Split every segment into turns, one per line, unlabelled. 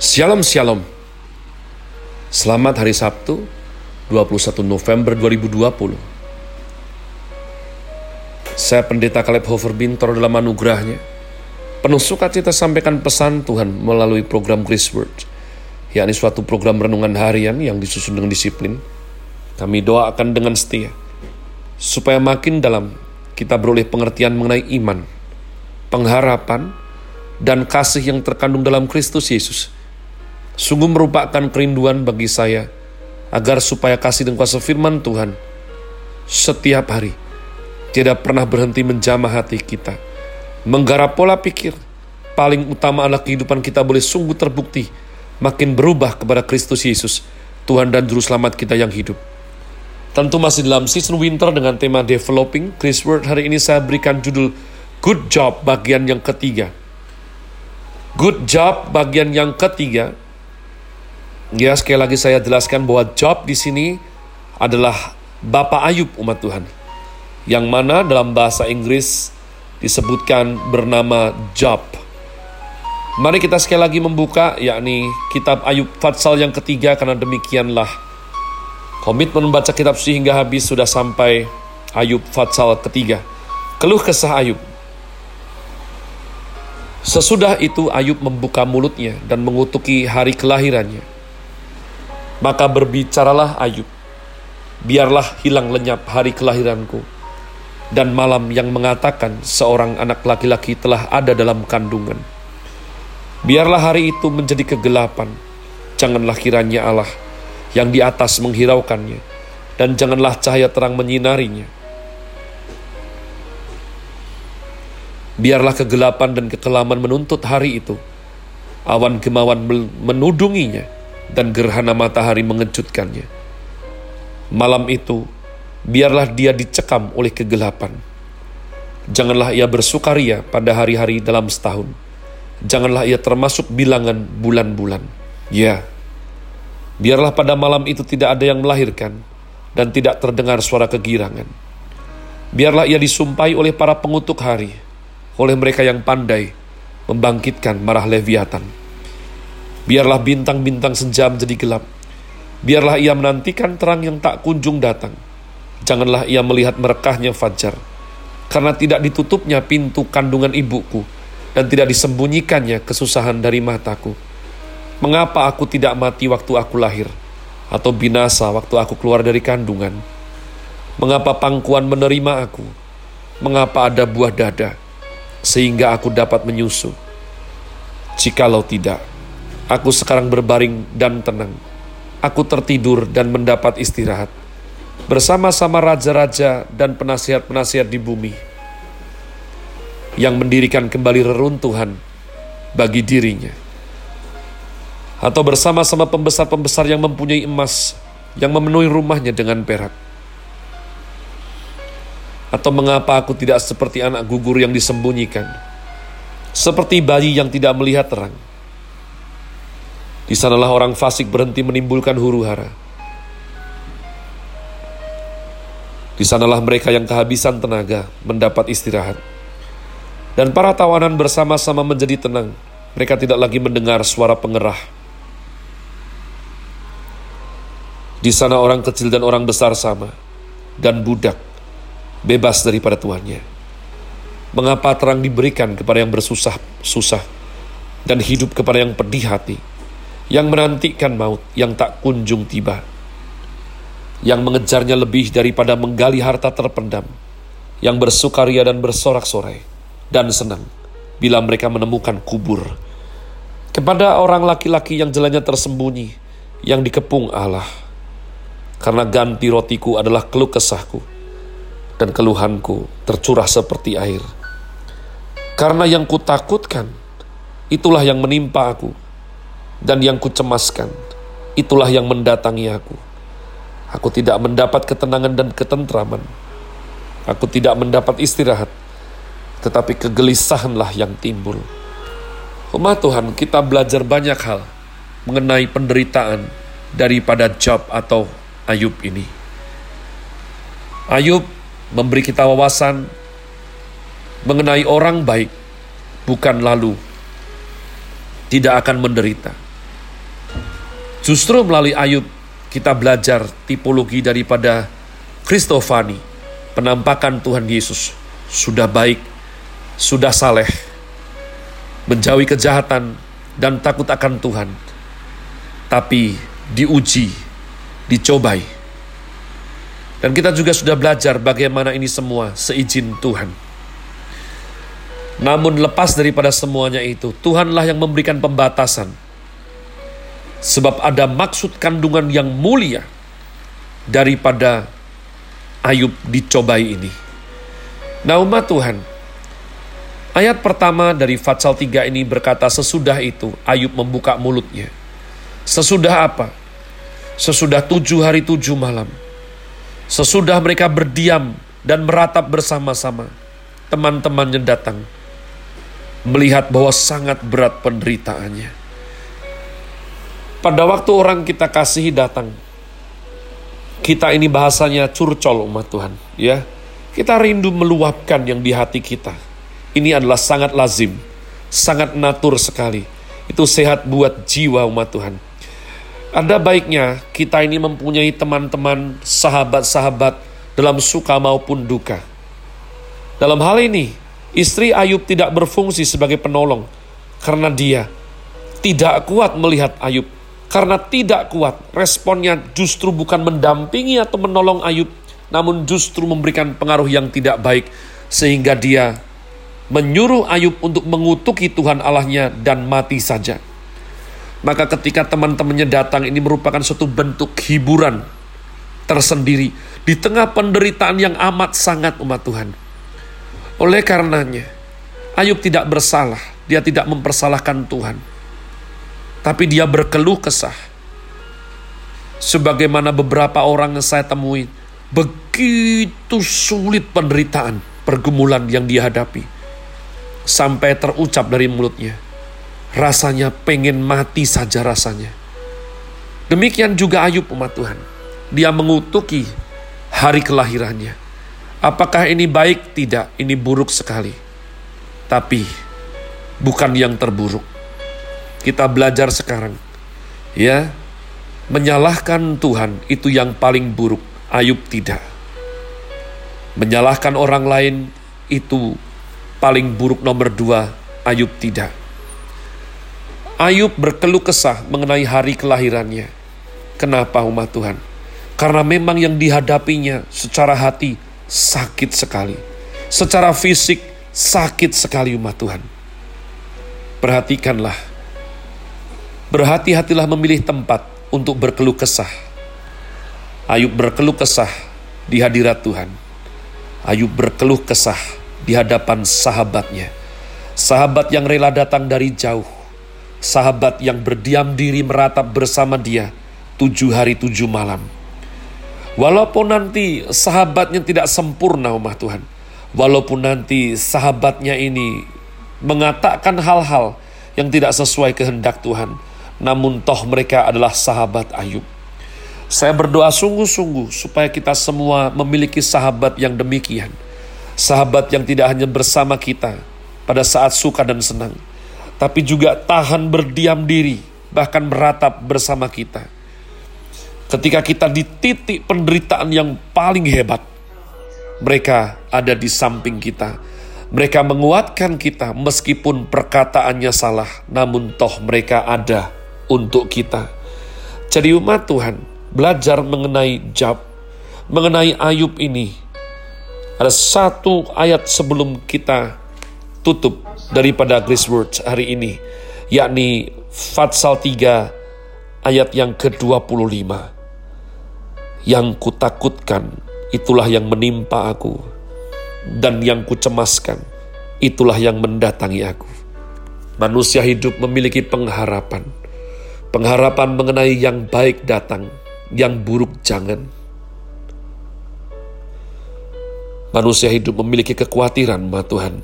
Shalom Shalom. Selamat hari Sabtu 21 November 2020 Saya pendeta Caleb Hofer Bintor dalam anugerahnya. Penuh sukacita sampaikan pesan Tuhan melalui program Grace Word yakni suatu program renungan harian yang disusun dengan disiplin. Kami doakan dengan setia supaya makin dalam kita beroleh pengertian mengenai iman, pengharapan, dan kasih yang terkandung dalam Kristus Yesus Sungguh merupakan kerinduan bagi saya agar supaya kasih dan kuasa firman Tuhan setiap hari tidak pernah berhenti menjamah hati kita. Menggarap pola pikir, paling utama adalah kehidupan kita boleh sungguh terbukti makin berubah kepada Kristus Yesus, Tuhan dan Juru Selamat kita yang hidup. Tentu masih dalam season winter dengan tema developing, Chris Word hari ini saya berikan judul Good Job bagian yang ketiga. Good Job bagian yang ketiga Ya, sekali lagi saya jelaskan bahwa Job di sini adalah Bapak Ayub umat Tuhan. Yang mana dalam bahasa Inggris disebutkan bernama Job. Mari kita sekali lagi membuka yakni kitab Ayub Fatsal yang ketiga karena demikianlah komitmen membaca kitab sehingga habis sudah sampai Ayub Fatsal ketiga. Keluh kesah Ayub. Sesudah itu Ayub membuka mulutnya dan mengutuki hari kelahirannya maka berbicaralah Ayub, biarlah hilang lenyap hari kelahiranku, dan malam yang mengatakan seorang anak laki-laki telah ada dalam kandungan. Biarlah hari itu menjadi kegelapan, janganlah kiranya Allah yang di atas menghiraukannya, dan janganlah cahaya terang menyinarinya. Biarlah kegelapan dan kekelaman menuntut hari itu, awan kemauan menudunginya, dan gerhana matahari mengejutkannya. Malam itu, biarlah dia dicekam oleh kegelapan. Janganlah ia bersukaria pada hari-hari dalam setahun. Janganlah ia termasuk bilangan bulan-bulan. Ya, biarlah pada malam itu tidak ada yang melahirkan dan tidak terdengar suara kegirangan. Biarlah ia disumpai oleh para pengutuk hari, oleh mereka yang pandai membangkitkan marah Leviathan Biarlah bintang-bintang senja menjadi gelap. Biarlah ia menantikan terang yang tak kunjung datang. Janganlah ia melihat merekahnya fajar. Karena tidak ditutupnya pintu kandungan ibuku dan tidak disembunyikannya kesusahan dari mataku. Mengapa aku tidak mati waktu aku lahir atau binasa waktu aku keluar dari kandungan? Mengapa pangkuan menerima aku? Mengapa ada buah dada sehingga aku dapat menyusu? Jikalau tidak, Aku sekarang berbaring dan tenang. Aku tertidur dan mendapat istirahat. Bersama-sama raja-raja dan penasihat-penasihat di bumi. Yang mendirikan kembali reruntuhan bagi dirinya. Atau bersama-sama pembesar-pembesar yang mempunyai emas. Yang memenuhi rumahnya dengan perak. Atau mengapa aku tidak seperti anak gugur yang disembunyikan. Seperti bayi yang tidak melihat terang di sanalah orang fasik berhenti menimbulkan huru hara. Di sanalah mereka yang kehabisan tenaga mendapat istirahat. Dan para tawanan bersama-sama menjadi tenang. Mereka tidak lagi mendengar suara pengerah. Di sana orang kecil dan orang besar sama, dan budak bebas daripada tuannya. Mengapa terang diberikan kepada yang bersusah-susah dan hidup kepada yang pedih hati? Yang menantikan maut yang tak kunjung tiba, yang mengejarnya lebih daripada menggali harta terpendam, yang bersukaria dan bersorak-sorai, dan senang bila mereka menemukan kubur. Kepada orang laki-laki yang jalannya tersembunyi, yang dikepung Allah, karena ganti rotiku adalah keluh kesahku, dan keluhanku tercurah seperti air. Karena yang kutakutkan, itulah yang menimpa aku, dan yang kucemaskan, itulah yang mendatangi aku. Aku tidak mendapat ketenangan dan ketentraman. Aku tidak mendapat istirahat, tetapi kegelisahanlah yang timbul. Umat Tuhan, kita belajar banyak hal mengenai penderitaan daripada Job atau Ayub ini. Ayub memberi kita wawasan mengenai orang baik, bukan lalu tidak akan menderita Justru melalui Ayub kita belajar tipologi daripada Kristofani, penampakan Tuhan Yesus sudah baik, sudah saleh, menjauhi kejahatan dan takut akan Tuhan, tapi diuji, dicobai. Dan kita juga sudah belajar bagaimana ini semua seizin Tuhan. Namun lepas daripada semuanya itu, Tuhanlah yang memberikan pembatasan. Sebab ada maksud kandungan yang mulia daripada Ayub dicobai ini. Nah umat Tuhan, ayat pertama dari Fatsal 3 ini berkata sesudah itu Ayub membuka mulutnya. Sesudah apa? Sesudah tujuh hari tujuh malam. Sesudah mereka berdiam dan meratap bersama-sama. Teman-temannya datang. Melihat bahwa sangat berat penderitaannya. Pada waktu orang kita kasihi datang, kita ini bahasanya curcol umat Tuhan, ya. Kita rindu meluapkan yang di hati kita. Ini adalah sangat lazim, sangat natur sekali. Itu sehat buat jiwa umat Tuhan. Ada baiknya kita ini mempunyai teman-teman, sahabat-sahabat dalam suka maupun duka. Dalam hal ini, istri Ayub tidak berfungsi sebagai penolong karena dia tidak kuat melihat Ayub karena tidak kuat, responnya justru bukan mendampingi atau menolong Ayub, namun justru memberikan pengaruh yang tidak baik, sehingga dia menyuruh Ayub untuk mengutuki Tuhan Allahnya dan mati saja. Maka ketika teman-temannya datang ini merupakan suatu bentuk hiburan tersendiri di tengah penderitaan yang amat sangat umat Tuhan. Oleh karenanya, Ayub tidak bersalah, dia tidak mempersalahkan Tuhan tapi dia berkeluh kesah. Sebagaimana beberapa orang yang saya temui, begitu sulit penderitaan, pergumulan yang dihadapi. Sampai terucap dari mulutnya, rasanya pengen mati saja rasanya. Demikian juga Ayub umat Tuhan. Dia mengutuki hari kelahirannya. Apakah ini baik? Tidak, ini buruk sekali. Tapi bukan yang terburuk kita belajar sekarang. Ya, menyalahkan Tuhan itu yang paling buruk. Ayub tidak. Menyalahkan orang lain itu paling buruk nomor dua. Ayub tidak. Ayub berkeluh kesah mengenai hari kelahirannya. Kenapa umat Tuhan? Karena memang yang dihadapinya secara hati sakit sekali. Secara fisik sakit sekali umat Tuhan. Perhatikanlah Berhati-hatilah memilih tempat untuk berkeluh kesah. Ayub berkeluh kesah di hadirat Tuhan. Ayub berkeluh kesah di hadapan sahabatnya. Sahabat yang rela datang dari jauh. Sahabat yang berdiam diri meratap bersama dia tujuh hari tujuh malam. Walaupun nanti sahabatnya tidak sempurna umat Tuhan. Walaupun nanti sahabatnya ini mengatakan hal-hal yang tidak sesuai kehendak Tuhan namun toh mereka adalah sahabat Ayub. Saya berdoa sungguh-sungguh supaya kita semua memiliki sahabat yang demikian. Sahabat yang tidak hanya bersama kita pada saat suka dan senang, tapi juga tahan berdiam diri, bahkan meratap bersama kita. Ketika kita di titik penderitaan yang paling hebat, mereka ada di samping kita. Mereka menguatkan kita meskipun perkataannya salah, namun toh mereka ada untuk kita. Jadi umat Tuhan, belajar mengenai Jab, mengenai Ayub ini. Ada satu ayat sebelum kita tutup daripada Grace Words hari ini, yakni Fatsal 3 ayat yang ke-25. Yang kutakutkan itulah yang menimpa aku, dan yang kucemaskan itulah yang mendatangi aku. Manusia hidup memiliki pengharapan Pengharapan mengenai yang baik datang, yang buruk jangan. Manusia hidup memiliki kekhawatiran, ma Tuhan,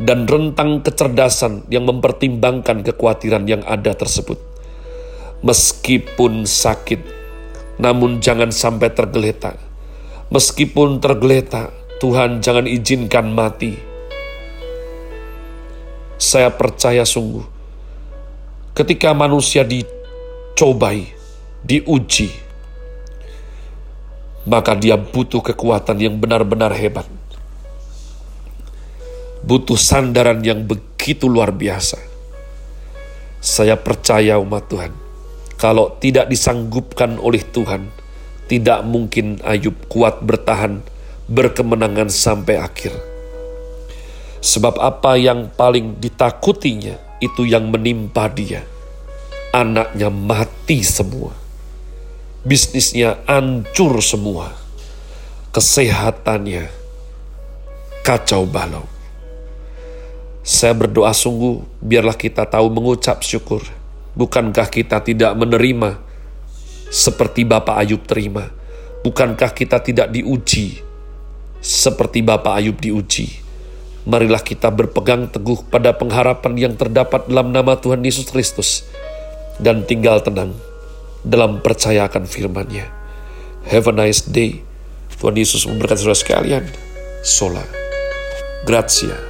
dan rentang kecerdasan yang mempertimbangkan kekhawatiran yang ada tersebut. Meskipun sakit, namun jangan sampai tergeletak. Meskipun tergeletak, Tuhan jangan izinkan mati. Saya percaya sungguh, ketika manusia di dicobai, diuji, maka dia butuh kekuatan yang benar-benar hebat. Butuh sandaran yang begitu luar biasa. Saya percaya umat Tuhan, kalau tidak disanggupkan oleh Tuhan, tidak mungkin Ayub kuat bertahan, berkemenangan sampai akhir. Sebab apa yang paling ditakutinya, itu yang menimpa dia. Anaknya mati semua bisnisnya hancur semua, kesehatannya kacau balau. Saya berdoa sungguh, biarlah kita tahu mengucap syukur. Bukankah kita tidak menerima seperti Bapak Ayub terima? Bukankah kita tidak diuji seperti Bapak Ayub diuji? Marilah kita berpegang teguh pada pengharapan yang terdapat dalam nama Tuhan Yesus Kristus dan tinggal tenang dalam percayakan firman-Nya. Have a nice day. Tuhan Yesus memberkati saudara sekalian. Sola. Grazie.